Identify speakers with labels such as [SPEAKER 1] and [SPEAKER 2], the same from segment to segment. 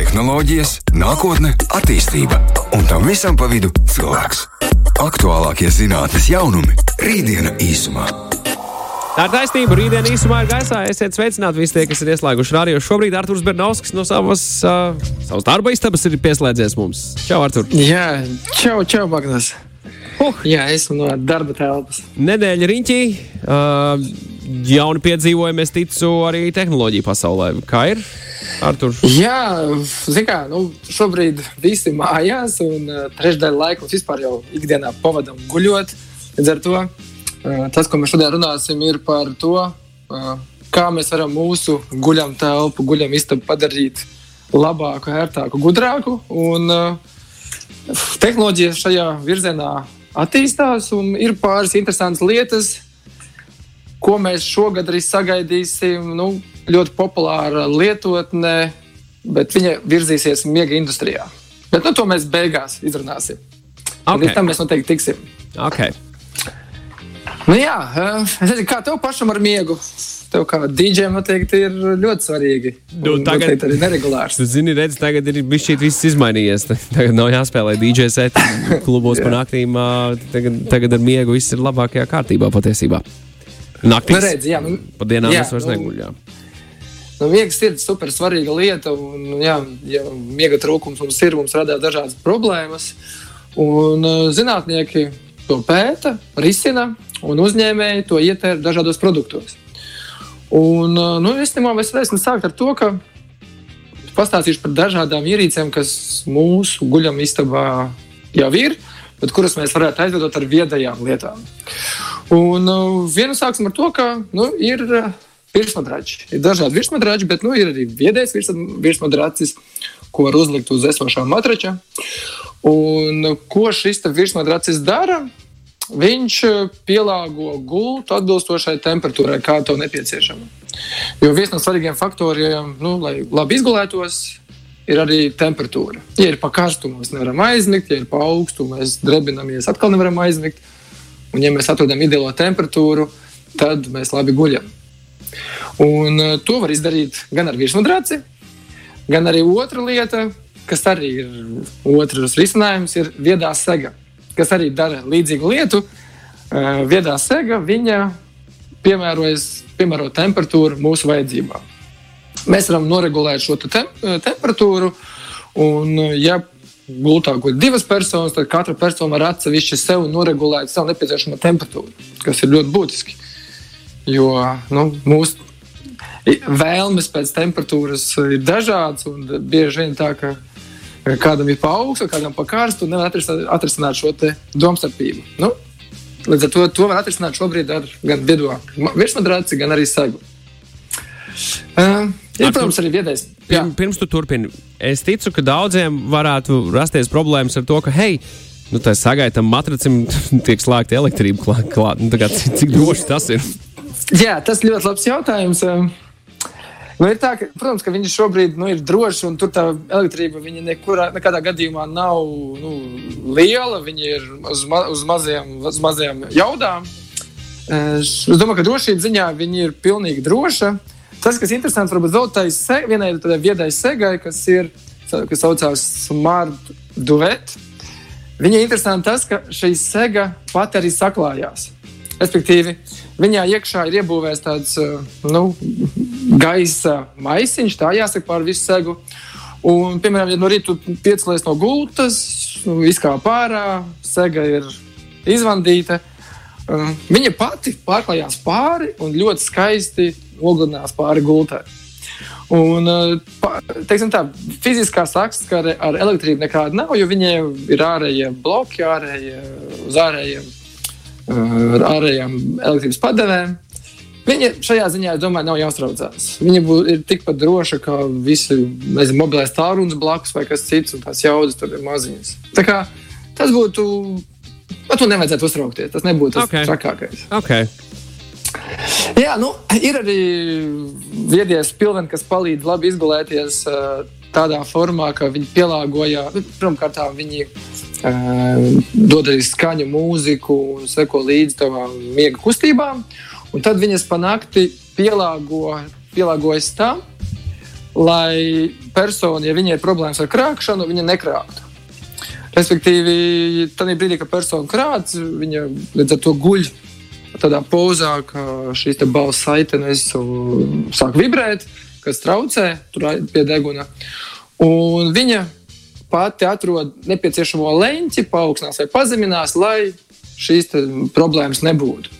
[SPEAKER 1] tehnoloģijas, nākotne, attīstība un tam visam pa vidu cilvēks. Aktuālākie zinātnes jaunumi - rītdiena īsumā.
[SPEAKER 2] Tā ir taisnība. Rītdien īsumā ir gaisā. Esiet sveicināti visi tie, kas ir ieslēguši radio. Šobrīd Arthurs Bernovskis no savas, uh, savas darba istabas ir pieslēdzies mums. Čau, Artur!
[SPEAKER 3] Jā, čau, čau, Magnus!
[SPEAKER 2] Uh.
[SPEAKER 3] Jā, esmu no darba telpas.
[SPEAKER 2] Nedēļa riņķī. Uh, jauni piedzīvojumi, es ticu, arī tehnoloģiju pasaulē. Kā ir? Artur.
[SPEAKER 3] Jā, zināmā mērā, nu, šobrīd visi mājās, un uh, trešdaļa laika mums vispār jau ikdienā pavadām guļot. Līdz ar to uh, tas, ko mēs šodien runāsim, ir par to, uh, kā mēs varam mūsu guļam telpu, guļam istabu padarīt labāku, ērtāku, gudrāku. Un, uh, tehnoloģijas šajā virzienā attīstās, un ir pāris interesantas lietas, ko mēs šogad arī sagaidīsim. Nu, ļoti populāra lietotne, bet viņa virzīsies miega industrijā. Bet nu, to mēs beigās izrunāsim.
[SPEAKER 2] Okay.
[SPEAKER 3] Tam mēs noteikti tiksim.
[SPEAKER 2] Okay.
[SPEAKER 3] Nu, jā, es nezinu, kā tev pašam ar miegu. Tev kā dīdžiem noteikti ir ļoti svarīgi.
[SPEAKER 2] Nu, tagad
[SPEAKER 3] arī neregulārs.
[SPEAKER 2] Tu zini, redz, tagad ir bijis viss izmainījies. Tagad nav jāspēlē dīdžers klubos pa naktīm. Tagad, tagad ar miegu viss ir labākajā kārtībā patiesībā. Naktīs.
[SPEAKER 3] Nu, redz, jā, nu,
[SPEAKER 2] pa dienām
[SPEAKER 3] jā,
[SPEAKER 2] es vairs
[SPEAKER 3] nu,
[SPEAKER 2] neguļu.
[SPEAKER 3] Nu, miegs ir super svarīga lieta, un, jā, ja miega trūkums mums ir, mums radās dažādas problēmas. Un, zinātnieki to pēta, risina, un uzņēmēji to ietver dažādos produktos. Un, nu, īstenībā mēs varēsim sākt ar to, ka pastāstīšu par dažādām ierīcēm, kas mūsu guļamā istabā jau ir, bet kuras mēs varētu aizvedot ar viedajām lietām. Un vienu sāksim ar to, ka nu, ir virsmadrači. Ir dažādi virsmadrači, bet nu, ir arī viedais virsmadracis, ko var uzlikt uz esošā matrača. Un, ko šis virsmadracis dara? Viņš pielāgo gultu atbilstošai temperatūrai, kā to nepieciešama. Jo viens no svarīgiem faktoriem, nu, lai labi izgulētos, ir arī temperatūra. Ja ir pa karstu, mēs nevaram aizmigt, ja ir pa augstu, mēs drebinamies, atkal nevaram aizmigt. Un, ja mēs atrodam ideālo temperatūru, tad mēs labi guļam. Un, uh, to var izdarīt gan ar virsmadraci, gan arī otra lieta, kas arī ir otrs risinājums, ir viedā sega, kas arī dara līdzīgu lietu. Uh, viedā sega viņa piemērojas, piemēro temperatūru mūsu vajadzībām. Mēs varam noregulēt šo te temperatūru, un, ja gultā guļ divas personas, tad katra persona var atsevišķi sev noregulēt savu nepieciešamo temperatūru, kas ir ļoti būtiski. Jo nu, mūsu vēlmes pēc temperatūras ir dažādas, un bieži vien tā, ka kādam ir pa augstu, kādam pa karstu, un nevar atrisināt šo domstarpību. Nu, līdz ar to to var atrisināt šobrīd ar gan video virsmadraci, gan arī segu. Uh, ir, protams, arī viedais.
[SPEAKER 2] Pirms, pirms tu turpini, es ticu, ka daudziem varētu rasties problēmas ar to, ka, hei, nu, tā sagaitam matracim tiek slēgta elektrība klāt. klāt. Nu, cik droši tas ir?
[SPEAKER 3] Jā, tas ļoti labs jautājums. Nu, tā, ka, protams, ka viņš šobrīd nu, ir drošs, un tur tā elektrība nekurā, nekādā gadījumā nav nu, liela. Viņa ir uz, ma uz, maziem, uz maziem jaudām. Es domāju, ka drošības ziņā viņa ir pilnīgi droša. Tas, kas ir interesants, varbūt vēl tai se, vienai tādai viedai segai, kas ir, kas saucās Smart Duet. Viņai interesanti tas, ka šī sega pati arī saklājās. Respektīvi, viņā iekšā ir iebūvēts tāds nu, gaisa maisiņš, tā jāsaka par visu segu. Un, piemēram, ja no rīta piecēlies no gultas, izkāpa ārā, sega ir izvandīta. Viņa pati pārklājās pāri un ļoti skaisti oglinās pāri gultai. Un, teiksim, tā, fiziskā sakskare ar elektrību nekāda nav, jo viņiem ir ārējie bloki, ārējie, uz ārējiem, ar ārējām elektrības padevēm. Viņa šajā ziņā, es domāju, nav jāuztraucās. Viņa bū, ir tikpat droša kā visi nezinu, mobilais tālrunis blakus vai kas cits, un tās jaudas tur ir maziņas. Tā kā tas būtu Par to nevajadzētu uztraukties. Tas nebūtu tas okay. trakākais.
[SPEAKER 2] Okay.
[SPEAKER 3] Jā, nu, ir arī viedies pilveni, kas palīdz labi izgulēties uh, tādā formā, ka viņi pielāgoja, nu, pirmkārt, viņi uh, dod arī skaņu mūziku un seko līdzi tavām miega kustībām. Un tad viņas pa nakti pielāgo, pielāgojas tam, lai persona, ja viņai ir problēmas ar krāpšanu, viņa nekrāptu. Respektīvi, tajā brīdī, kad persona krāts, viņa līdz ar to guļ tādā pozā, ka šīs balss saitenes sāk vibrēt, kas traucē pie deguna. Un viņa pati atrod nepieciešamo leņķi, paaugstinās vai pazeminās, lai šīs problēmas nebūtu.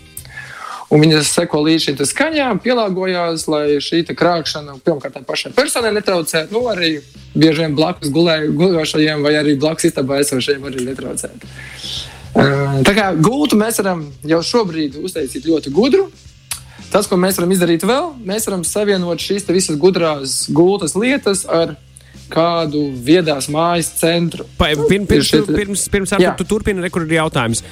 [SPEAKER 3] Un viņas seko līdz šīm skaņām, pielāgojās, lai šī krāpšana pirmkārt pašai personai netraucētu. Nu, arī bieži vien blakus gulējošajiem vai arī blakus istabā esošajiem arī netraucētu. Tā kā gultu mēs varam jau šobrīd uztaisīt ļoti gudru. Tas, ko mēs varam izdarīt vēl, mēs varam savienot šīs visas gudrās gultas lietas ar kādu viedās mājas centru.
[SPEAKER 2] Pa, pirms, pirms, pirms, pirms ar, tu turpini, re, kur ir jautājums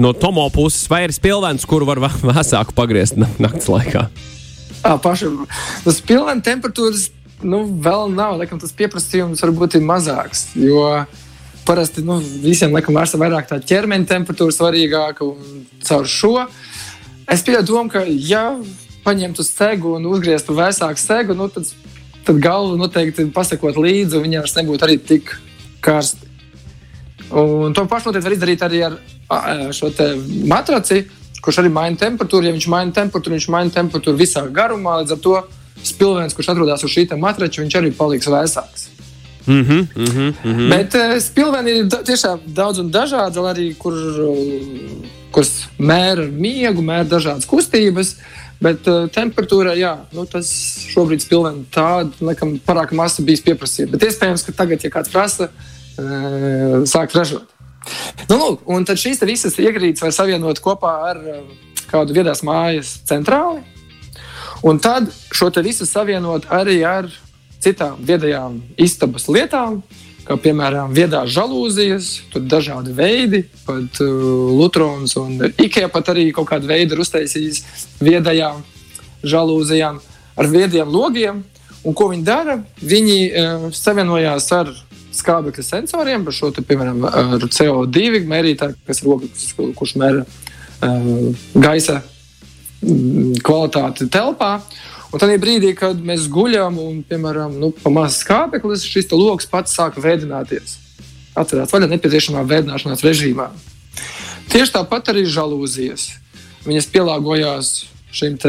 [SPEAKER 2] no Tomo puses, vai ir spilvens, kuru var vēsāku pagriezt naktas laikā?
[SPEAKER 3] À, pašam, tas pilnīgi temperatūras nu, vēl nav. Laikam, tas pieprasījums varbūt ir mazāks. Jo parasti nu, visiem laikam ir vairāk tā ķermeņa temperatūra svarīgāka. Caur šo es pieņemu domu, ka ja paņemtu stegu un uzgrieztu vēsāku stegu, nu, tad, tad galva noteikti pasakot līdzi, un viņa vairs nebūtu arī tik karsta. Un to pašu noteikti var izdarīt arī ar šo matraci, kurš arī maina temperatūru. Ja viņš maina temperatūru, viņš maina temperatūru visā garumā. Līdz ar to spilvens, kurš atrodas uz šī matrača, viņš arī paliks vēsāks.
[SPEAKER 2] Mm -hmm, mm -hmm, mm -hmm.
[SPEAKER 3] Bet uh, spilveni ir tiešām daudz un dažādi, arī kur, kuras mēra miegu, mēra dažādas kustības. Bet uh, temperatūra, jā, nu, tas šobrīd spilveni tāda, laikam, parāk masa bijis pieprasīta. Bet iespējams, ka tagad, ja kāds prasa, uh, sāk ražot. Nu, lūk, un tad šīs visas iegrīdes var savienot kopā ar um, kādu viedās mājas centrāli. Un tad šo visu savienot arī ar citām viedajām istabas lietām, kā piemēram viedās žalūzijas, tur dažādi veidi, pat uh, Lutrons un Ikea pat arī kaut kādu veidu ir uztaisījis viedajām žalūzijām ar viediem logiem. Un ko viņi dara? Viņi uh, savienojās ar skābekļa sensoriem, par šo, te, piemēram, ar CO2 mērītāju, kas ir ogles, kurš mēra uh, gaisa mm, kvalitāti telpā. Un tad brīdī, kad mēs guļam un, piemēram, nu, pamazs skābeklis, šis lokus pats sāk vēdināties. Atcerieties, vaļā nepieciešamā vēdināšanās režīmā. Tieši tāpat arī žalūzijas. Viņas pielāgojās šim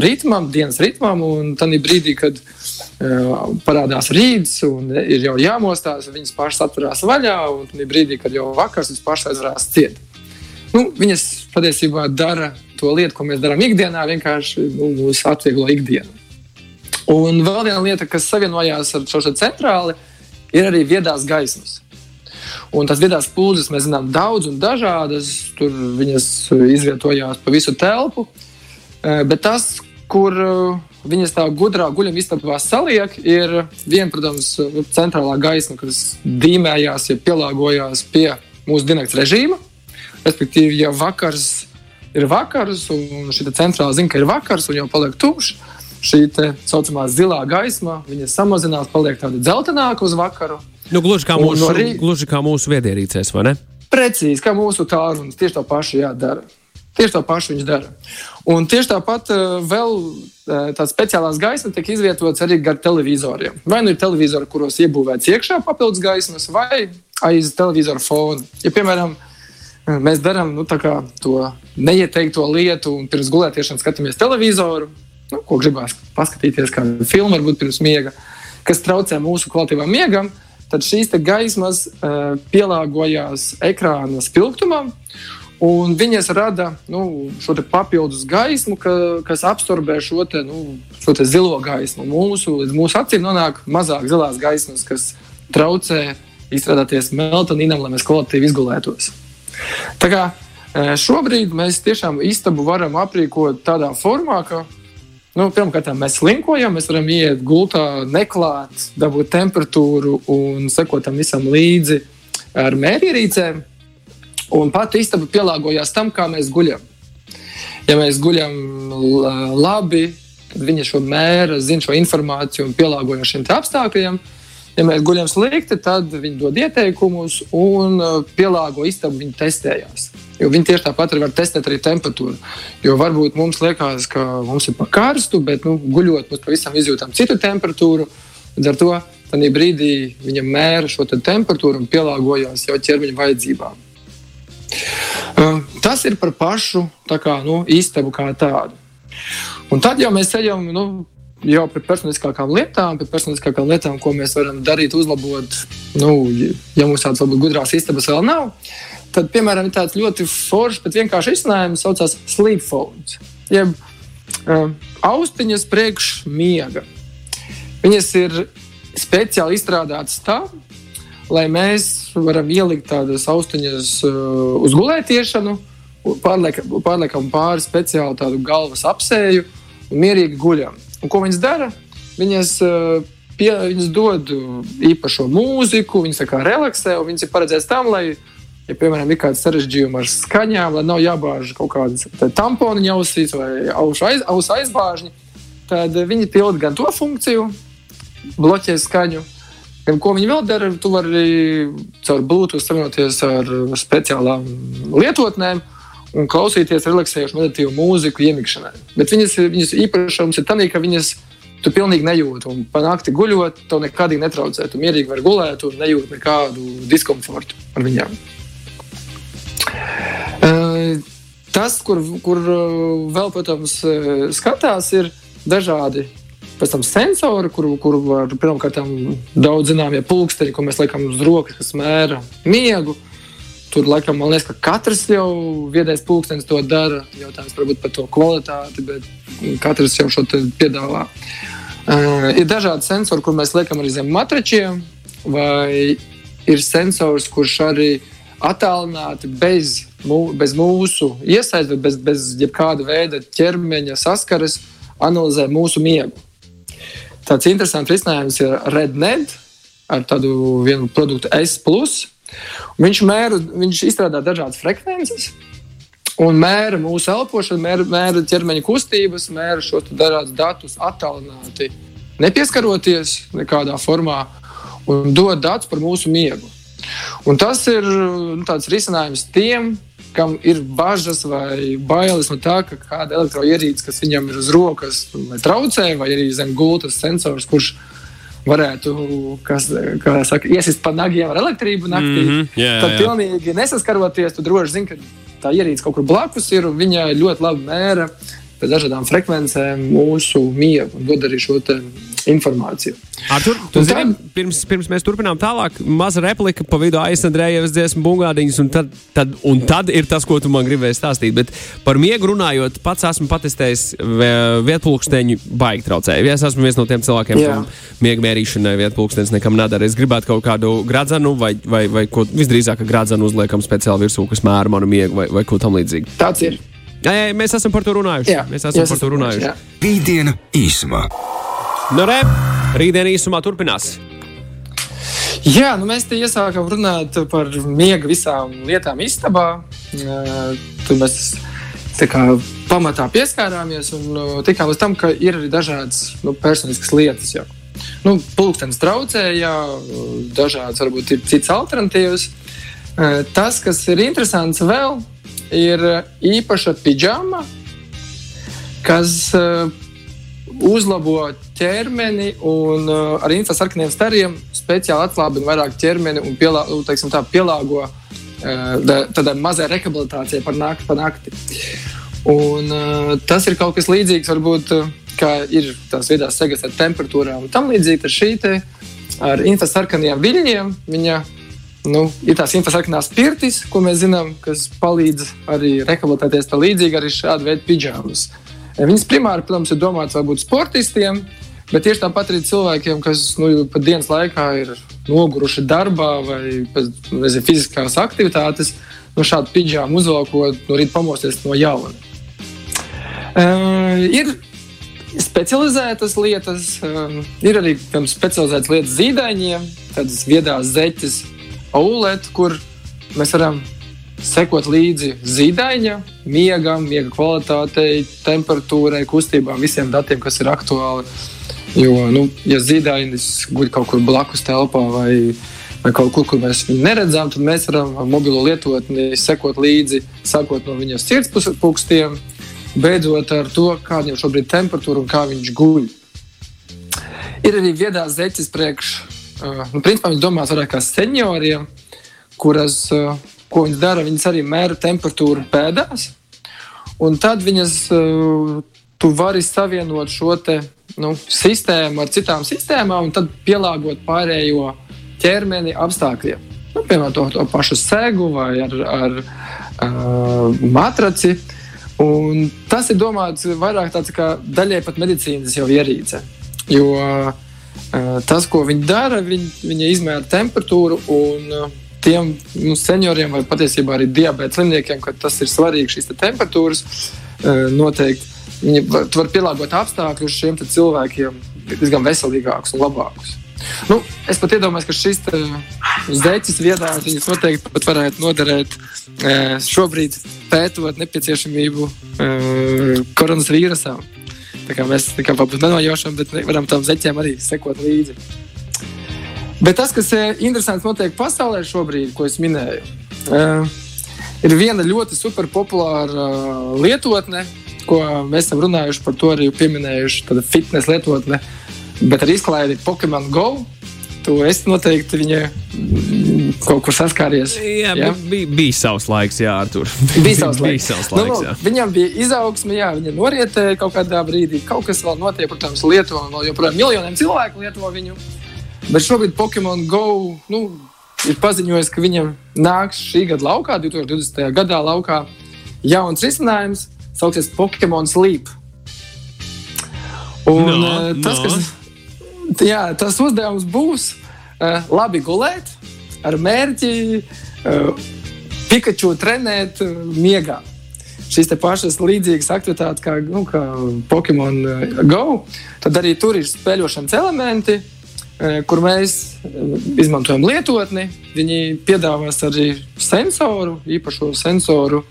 [SPEAKER 3] ritmam, dienas ritmam, un tad brīdī, kad uh, parādās rīts un ir jau jāmostās, viņas pašas atverās vaļā, un tad brīdī, kad jau vakars, viņas pašas aizvarās ciet. Nu, viņas patiesībā dara to lietu, ko mēs darām ikdienā, vienkārši nu, mūs atvieglo ikdienu. Un vēl viena lieta, kas savienojās ar šo centrāli, ir arī viedās gaismas. Un tās viedās pūles mēs zinām daudz un dažādas. Tur viņas izvietojās pa visu telpu. Eh, bet tas, kur eh, viņas tā gudrā guļamā istabā saliek, ir viena, protams, centrālā gaisma, kas dīmējās, ja pielāgojās pie mūsu dienas režīma. Respektīvi, ja vakars ir vakars, un šī centrālā zina, ka ir vakars, un jau paliek tumšs, šī tā saucamā zilā gaisma samazinās, paliek tāda dzeltenāka uz vakaru.
[SPEAKER 2] Nu, gluži, kā mūsu, no rī... gluži kā mūsu viedierīcēs, vai ne?
[SPEAKER 3] Precīzi, kā mūsu tālrunis tieši to pašu jādara. Tieši to pašu viņš dara. Un tieši tāpat uh, vēl uh, tādas speciālās gaismas tiek izvietotas arī gar televizoriem. Vai nu ir televizori, kuros iebūvēts iekšā papildus gaismas, vai aiz televizora fona. Ja, piemēram, mēs darām nu, to neieteikto lietu, un pirms gulētiešanas skatāmies televizoru, nu, ko gribās paskatīties, kādu filmu, varbūt pirms miega, kas traucē mūsu kvalitīvam miegam, tad šīs gaismas uh, pielāgojās ekrāna spilgtumam. Un viņas rada nu, šo papildus gaismu, ka, kas absorbē šo, te, nu, šo te zilo gaismu. Mūsu, līdz mūsu acīm nonāk mazāk zilās gaismas, kas traucē izstrādāties melatoninam, lai mēs kvalitīvi izgulētos. Tā kā e, šobrīd mēs tiešām istabu varam aprīkot tādā formā, ka nu, pirmkārt mēs slinkojam, mēs varam iet gultā, neklāt, dabūt temperatūru un sekot tam visam līdzi ar mērierīcēm. Un pati istaba pielāgojās tam, kā mēs guļam. Ja mēs guļam labi, tad viņi šo mēra, zina šo informāciju un pielāgojas šiem apstākļiem. Ja mēs guļam slikti, tad viņi dod ieteikumus un uh, pielāgo istabu. Viņi testējās. Jo viņi tieši tāpat var testēt arī temperatūru. Jo varbūt mums liekas, ka mums ir par karstu, bet nu, guļot, mēs pavisam izjūtam citu temperatūru. Līdz ar to tādā brīdī viņa mēra šo te temperatūru un pielāgojās jau ķermeņa vajadzībām. Um, tas ir par pašu kā, nu, istabu kā tādu. Un tad jau mēs ejam nu, jau pie personiskākām lietām, pie personiskākām lietām, ko mēs varam darīt, uzlabot. Nu, ja mums tādas varbūt gudrās istabas vēl nav, tad, piemēram, ir tāds ļoti foršs, bet vienkārši izcinājums, saucās sleep phones. Jeb uh, austiņas priekš miega. Viņas ir speciāli izstrādātas tā, lai mēs varam ielikt tādas austiņas uh, uz gulētiešanu, pārliekam pāri speciāli tādu galvas apsēju un mierīgi guļam. Un ko viņas dara? Viņas, uh, pie, viņas dod īpašo mūziku, viņas relaksē, un viņas ir paredzētas tam, lai, ja, piemēram, ir kāds sarežģījums ar skaņām, lai nav jābāž kaut kādas tamponiņa ausīs vai ausu aiz, aus aizbāžņi, tad viņi pilda gan to funkciju, bloķē skaņu, Gan ko viņi vēl dara, tu vari caur Bluetooth savienoties ar speciālām lietotnēm un klausīties relaksējošu meditīvu mūziku iemikšanai. Bet viņas, viņas īpašums ir tas, ka viņas tu pilnīgi nejūti. Un panākti guļot, tev nekādīgi netraucē. Tu mierīgi vari gulēt un nejūt nekādu diskomfortu ar viņām. Tas, kur, kur vēl, protams, skatās, ir dažādi Pēc tam sensori, kur, kur var pirmkārt daudz zināmie pulksteņi, ko mēs liekam uz rokas, kas mēra miegu. Tur laikam man liekas, ka katrs jau viedais pulkstenis to dara. Jautājums varbūt par to kvalitāti, bet katrs jau šo piedāvā. Uh, ir dažādi sensori, kur mēs liekam arī zem matračiem, vai ir sensors, kurš arī attālināti bez, bez mūsu iesaistes, bez, bez jebkāda veida ķermeņa saskares analizē mūsu miegu. Tāds interesants risinājums ir RedNet ar tādu vienu produktu S. Viņš, mēra, viņš izstrādā dažādas frekvences. Un mēra mūsu elpošanu, mēra, mēra ķermeņa kustības, mēra šos dažādus datus attālināti, nepieskaroties nekādā formā, un dod datus par mūsu miegu. Un tas ir nu, risinājums tiem, kam ir bažas vai bailes no tā, ka kāda elektroierīce, kas viņam ir uz rokas, traucē, vai arī zem gultas sensors, kurš varētu kas, saka, iesist pa nagiem ar elektrību naktī, mm -hmm, jā, tad jā. pilnīgi nesaskaroties, tu droši zini, ka tā ierīce kaut kur blakus ir un viņa ļoti labi mēra pēc dažādām frekvencēm mūsu miegu un dod arī šo informāciju.
[SPEAKER 2] Artur, tu zini, tad, pirms, pirms mēs turpinām tālāk, maza replika pa vidu aizsandrējienas dziesmu bungādiņas, un tad, tad, un tad ir tas, ko tu man gribēji stāstīt. Bet par miegu runājot, pats esmu patestējis vietpulksteņu baigi traucēju. Es esmu viens no tiem cilvēkiem, kam miega mērīšanai vietpulkstenis nekam nedara. Es gribētu kaut kādu gradzenu vai, vai, vai ko visdrīzāk gradzenu uzliekam speciāli virsū, kas mēra manu miegu vai, vai ko tam līdzīgu.
[SPEAKER 3] Tāds ir.
[SPEAKER 2] Jā, jā, mēs esam par to runājuši. Jā, mēs esam par to runājuši.
[SPEAKER 1] Rītdiena īsumā.
[SPEAKER 2] Nu, re, rītdiena īsumā turpinās.
[SPEAKER 3] Jā, nu mēs te iesākām runāt par miega visām lietām istabā. Tur mēs kā, pamatā pieskārāmies un tikām līdz tam, ka ir arī dažādas nu, personiskas lietas. Jau. Nu, pulkstenis traucēja, dažādas varbūt ir citas alternatīvas. Tas, kas ir interesants vēl, ir īpaša pidžama, kas uzlabo ķermeni un uh, ar infrasarkaniem stariem speciāli atslābina vairāk ķermeni un pielā, nu, teiksim, tā, pielāgo uh, tādai mazai rehabilitācijai par nakti. Pa nakti. Un, uh, tas ir kaut kas līdzīgs, varbūt, uh, kā ir tās viedās segas ar temperatūrām tam līdzīgi ar šī te, ar infrasarkaniem viļņiem. Viņa Nu, ir tās infrasarkanās pirtis, ko mēs zinām, kas palīdz arī rehabilitēties. Tā līdzīgi arī šāda veida pidžāmas. Viņas primāri, protams, ir domātas varbūt sportistiem, bet tieši tāpat arī cilvēkiem, kas nu, pat dienas laikā ir noguruši darbā vai pēc nezinu, fiziskās aktivitātes. No šāda pidžāma uzvalkot, no rīta pamosties no jauna. Uh, ir specializētas lietas, um, ir arī specializētas lietas zīdaiņiem, tādas viedās zeķes, OLED, kur mēs varam sekot līdzi zīdaiņa, miegam, miega kvalitātei, temperatūrai, kustībām, visiem datiem, kas ir aktuāli. Jo, nu, ja zīdainis guļ kaut kur blakus telpā vai, vai kaut kur, kur mēs viņu neredzam, tad mēs varam ar mobilo lietotni sekot līdzi, sākot no viņa sirdspūkstiem, beidzot ar to, kāda ir šobrīd temperatūra un kā viņš guļ. Ir arī viedās zeķes priekš, uh, nu, principā viņi domās vairāk kā senioriem, kuras, uh, ko viņas dara, viņas arī mēra temperatūru pēdās, un tad viņas, uh, tu vari savienot šo te, nu, sistēmu ar citām sistēmām un tad pielāgot pārējo ķermeni apstākļiem. Nu, piemēram, to, to pašu segu vai ar, ar uh, matraci. Un tas ir domāts vairāk tāds kā daļai pat medicīnas ierīce. Jo uh, tas, ko viņi dara, viņi, viņi izmēra temperatūru un uh, tiem nu, senioriem vai patiesībā arī diabēta slimniekiem, ka tas ir svarīgi šīs te temperatūras uh, noteikti. Viņi var, var pielāgot apstākļus šiem cilvēkiem diezgan veselīgākus un labākus. Nu, es pat iedomājos, ka šis zeķis viedās, viņas noteikti pat varētu noderēt e, šobrīd pētot nepieciešamību e, koronavīrusam. Tā kā mēs tā kā varbūt nenojaušam, bet varam tam zeķiem arī sekot līdzi. Bet tas, kas ir interesants notiek pasaulē šobrīd, ko es minēju, e, ir viena ļoti superpopulāra lietotne, ko mēs esam runājuši par to arī pieminējuši, tāda fitnes lietotne. Bet ar izklaidi Pokemon Go. Tu esi noteikti viņa mm, kaut kur saskāries.
[SPEAKER 2] Jā, jā? Bija, bija savs laiks, jā, tur.
[SPEAKER 3] Bija savs laiks. bija savs nu, laiks nu, nu, viņam bija izaugsme, jā, viņa norietēja kaut kādā brīdī. Kaut kas vēl notiek, protams, vēl joprojām miljoniem cilvēku lieto viņu. Bet šobrīd Pokemon Go nu, ir paziņojis, ka viņam nāks šī gada laukā, 2020. gadā laukā jauns risinājums, sauksies Pokemon Sleep. Un, no, uh, tas, no. kas jā, tas uzdevums būs uh, labi gulēt, ar mērķi uh, Pikachu trenēt uh, miegā. Šīs pašas līdzīgas aktivitātes kā, nu, kā Pokemon Go, tad arī tur ir spēļošanas elementi, kur mēs izmantojam lietotni. Viņi piedāvās arī sensoru, īpašo sensoru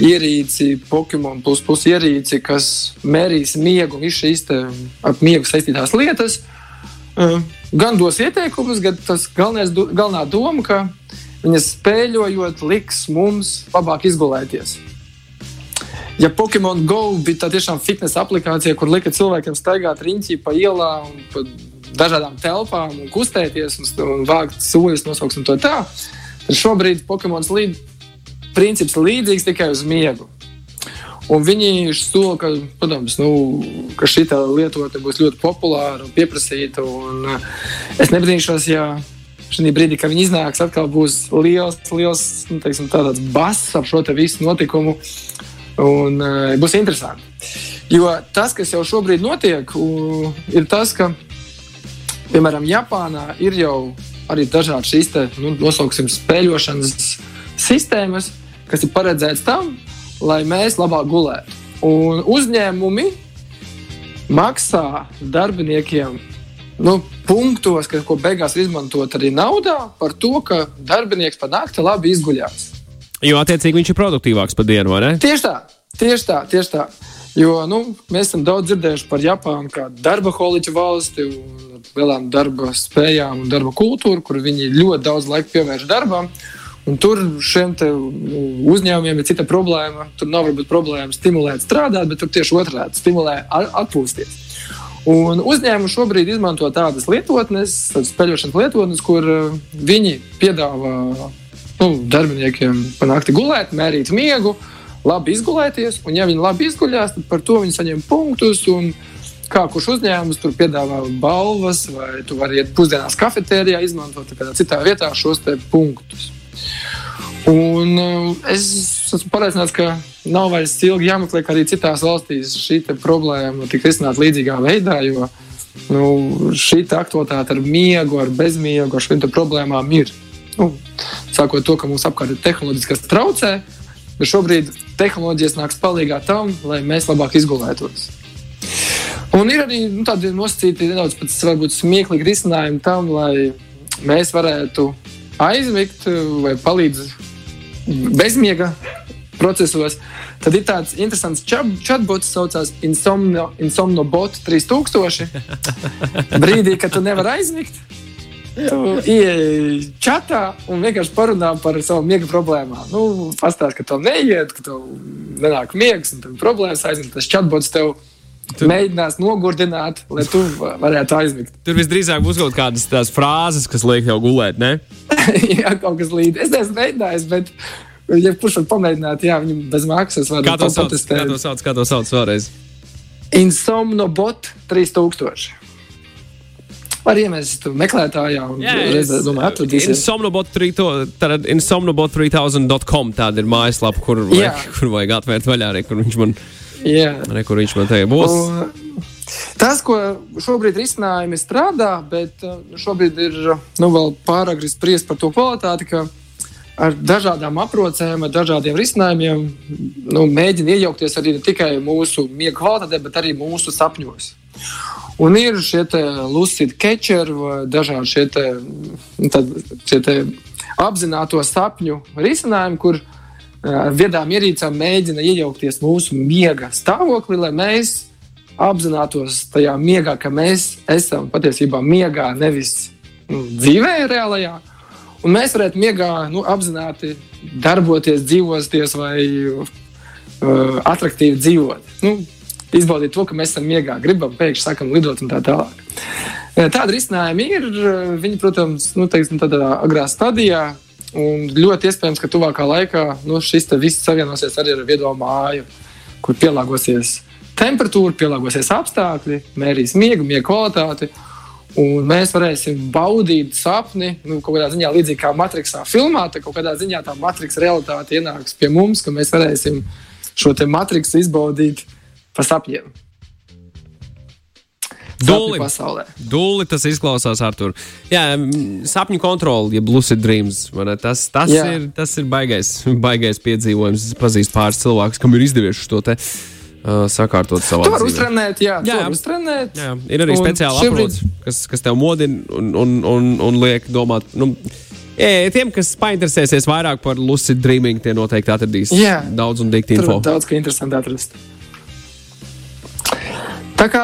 [SPEAKER 3] ierīci, Pokemon plus, plus ierīci, kas mērīs miegu un visas šīs ar miegu saistītās lietas. Uh, gan dos ieteikumus, gan tas galvenais, galvenā doma, ka viņas spēļojot liks mums labāk izgulēties. Ja Pokemon Go bija tā tiešām fitnes aplikācija, kur lika cilvēkiem staigāt riņķī pa ielām un pa dažādām telpām un kustēties un, un vākt soļus, nosaukt un to tā, tad šobrīd Pokemon līd, princips līdzīgs tikai uz miegu. Un viņi sola, ka, protams, nu, ka šī lietotne būs ļoti populāra un pieprasīta. Un, uh, es nebrīnīšos, ja šī brīdī, kad viņi iznāks, atkal būs liels, liels nu, teiksim, bass ap šo visu notikumu. Un, uh, būs interesanti. Jo tas, kas jau šobrīd notiek, uh, ir tas, ka, piemēram, Japānā ir jau arī dažādas šīs te, nu, nosauksim, spēļošanas sistēmas, kas ir paredzētas tam, lai mēs labāk gulētu. Un uzņēmumi maksā darbiniekiem nu, punktos, ka, ko beigās izmantot arī naudā, par to, ka darbinieks pa nakti labi izguļās.
[SPEAKER 2] Jo attiecīgi viņš ir produktīvāks pa dienu, vai ne?
[SPEAKER 3] Tieši tā, tieši tā. Tieši tā. Jo nu, mēs esam daudz dzirdējuši par Japānu kā darba holiķu valsti, lielām darba spējām un darba kultūru, kur viņi ļoti daudz laika pievērš darbam. Uh, Un tur šiem uzņēmumiem ir cita problēma. Tur nav varbūt problēma stimulēt strādāt, bet tur tieši otrādi stimulē atpūsties. Un uzņēmumi šobrīd izmanto tādas lietotnes, spēļošanas lietotnes, kur uh, viņi piedāvā nu, darbiniekiem panākt gulēt, mērīt miegu, labi izgulēties. Un, ja viņi labi izguļās, tad par to viņi saņem punktus. Un, kā kurš uzņēmums tur piedāvā balvas, vai tu vari iet pusdienās kafetērijā, izmantot kādā citā vietā šos punktus. Un uh, es esmu pārliecināts, ka nav vairs ilgi jāmeklē, ka arī citās valstīs šī problēma tiek risināta līdzīgā veidā. Jo nu, šī aktualitāte ar miegu, ar bezmiegu, ar šīm problēmām ir. Nu, sākot to, ka mums apkārt ir tehnoloģijas, kas bet šobrīd tehnoloģijas nāks palīdzīgā tam, lai mēs labāk izgulētos. Un ir arī nu, tādi nosacīti nedaudz smieklīgi risinājumi tam, lai mēs varētu aizmigt vai palīdzēt bezmiega procesos. Tad ir tāds interesants chatbots, kas saucās Insomno, Insomnobot 3000. Brīdī, kad tu nevari aizmigt, tu ieej čatā un vienkārši parunā par savu miega problēmām. Nu, Pastāst, ka tev neiet, ka tev nenāk miegs un problēmas aizmigt. Tas chatbots tev tu... mēģinās nogurdināt, lai tu varētu aizmigt.
[SPEAKER 2] Tur visdrīzāk būs kaut kādas tās frāzes, kas liek tev gulēt, ne?
[SPEAKER 3] jā, kaut kas līdz. Es neesmu mēģinājis, bet, ja kurš var pamēģināt, jā, viņam bez maksas var
[SPEAKER 2] sauc, kā to sauc, kā to sauc vēlreiz?
[SPEAKER 3] Insomnobot 3000. Var iemest meklētājā un redzēt, domāju, atradīsies.
[SPEAKER 2] Insomnobot 3000, insomnobot3000.com tāda ir mājaslapa, kur, vajag, kur vajag atvērt vaļā, arī, kur viņš man, arī, kur viņš man te būs. Un,
[SPEAKER 3] Tas, ko šobrīd risinājumi strādā, bet šobrīd ir nu, vēl pārāk spriest par to kvalitāti, ka ar dažādām aprocēm, ar dažādiem risinājumiem nu, mēģina iejaukties arī ne tikai mūsu miega kvalitātē, bet arī mūsu sapņos. Un ir šie lucid catcheri dažādi šie, te, nu, tad, šie te apzināto sapņu risinājumi, kur ar viedām ierīcām mēģina iejaukties mūsu miega stāvoklī, lai mēs apzinātos tajā miegā, ka mēs esam patiesībā miegā, nevis nu, dzīvē, reālajā. Un mēs varētu miegā nu, apzināti darboties, dzīvoties vai uh, attraktīvi dzīvot. Nu, izbaudīt to, ka mēs esam miegā, gribam pēkšņi sākam lidot un tā tālāk. Tāda risinājuma ir. Viņi, protams, nu, teiksim, tādā agrā stadijā. Un ļoti iespējams, ka tuvākā laikā nu, šis viss savienosies arī ar viedo māju, kur pielāgosies temperatūra, pielāgosies apstākļi, mērīs miegu, miega kvalitāti. Un mēs varēsim baudīt sapni, nu, kaut kādā ziņā līdzīgi kā Matrixā filmā, tad kaut kādā ziņā tā Matrixa realitāte ienāks pie mums, ka mēs varēsim šo Matrixu izbaudīt pa sapņiem.
[SPEAKER 2] Dūli, Dūli tas izklausās, Artur. Jā, sapņu kontroli, ja lucid dreams. Tas, tas, Jā. ir, tas ir baigais, baigais piedzīvojums. Es pazīstu pāris cilvēkus, kam ir izdevies šo te. Uh, sakārtot savu
[SPEAKER 3] dzīvi. Uztrenēt, jā, jā, uztrenēt.
[SPEAKER 2] jā, ir arī speciāli aprots, kas, kas tev modina un, un, un, un liek domāt. Nu, Jā, tiem, kas painteresēsies vairāk par lucid dreaming, tie noteikti atradīs jā, daudz un dikti info.
[SPEAKER 3] Daudz, ka interesanti atrast. Tā kā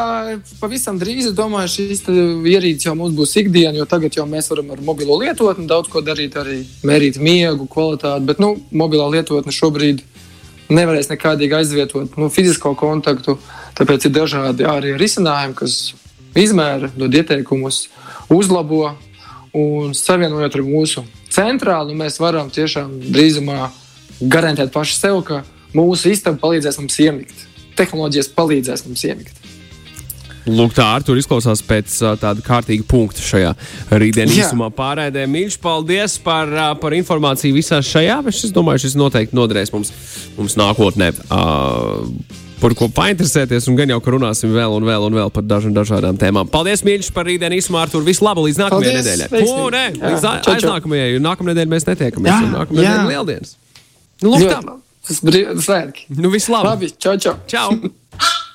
[SPEAKER 3] pavisam drīz, domāju, šīs ierīces jau mums būs ikdiena, jo tagad jau mēs varam ar mobilo lietotni daudz ko darīt, arī mērīt miegu, kvalitāti. Bet nu, mobilā lietotne šobrīd nevarēs nekādīgi aizvietot nu, fizisko kontaktu. Tāpēc ir dažādi arī risinājumi, kas izmēra, dod ieteikumus, uzlabo un savienojot ar mūsu centrālu, mēs varam tiešām drīzumā garantēt paši sev, ka mūsu istaba palīdzēs mums iemigt. Tehnoloģijas palīdzēs mums iemigt.
[SPEAKER 2] Lūk, tā ar tur izklausās pēc uh, tāda kārtīga punkta šajā rītdienas īsumā pārēdē. Mīļš, paldies par, uh, par informāciju visā šajā. Es domāju, šis noteikti noderēs mums, mums nākotnē. Uh, par ko painteresēties, un gan jau, ka runāsim vēl un vēl un vēl par dažām dažādām tēmām. Paldies, mīļš, par rītdienu īsumā, Artur. Visu labu līdz nākamajai nedēļai. O, nē, līdz aiznākamajai, jo nākamajai nedēļai mēs netiekamies. Nākamajai nedēļai lieldienas. Nu, lūk, tā.
[SPEAKER 3] Tas bija svētki.
[SPEAKER 2] Nu, visu labu.
[SPEAKER 3] Labi, čau, čau.
[SPEAKER 2] čau.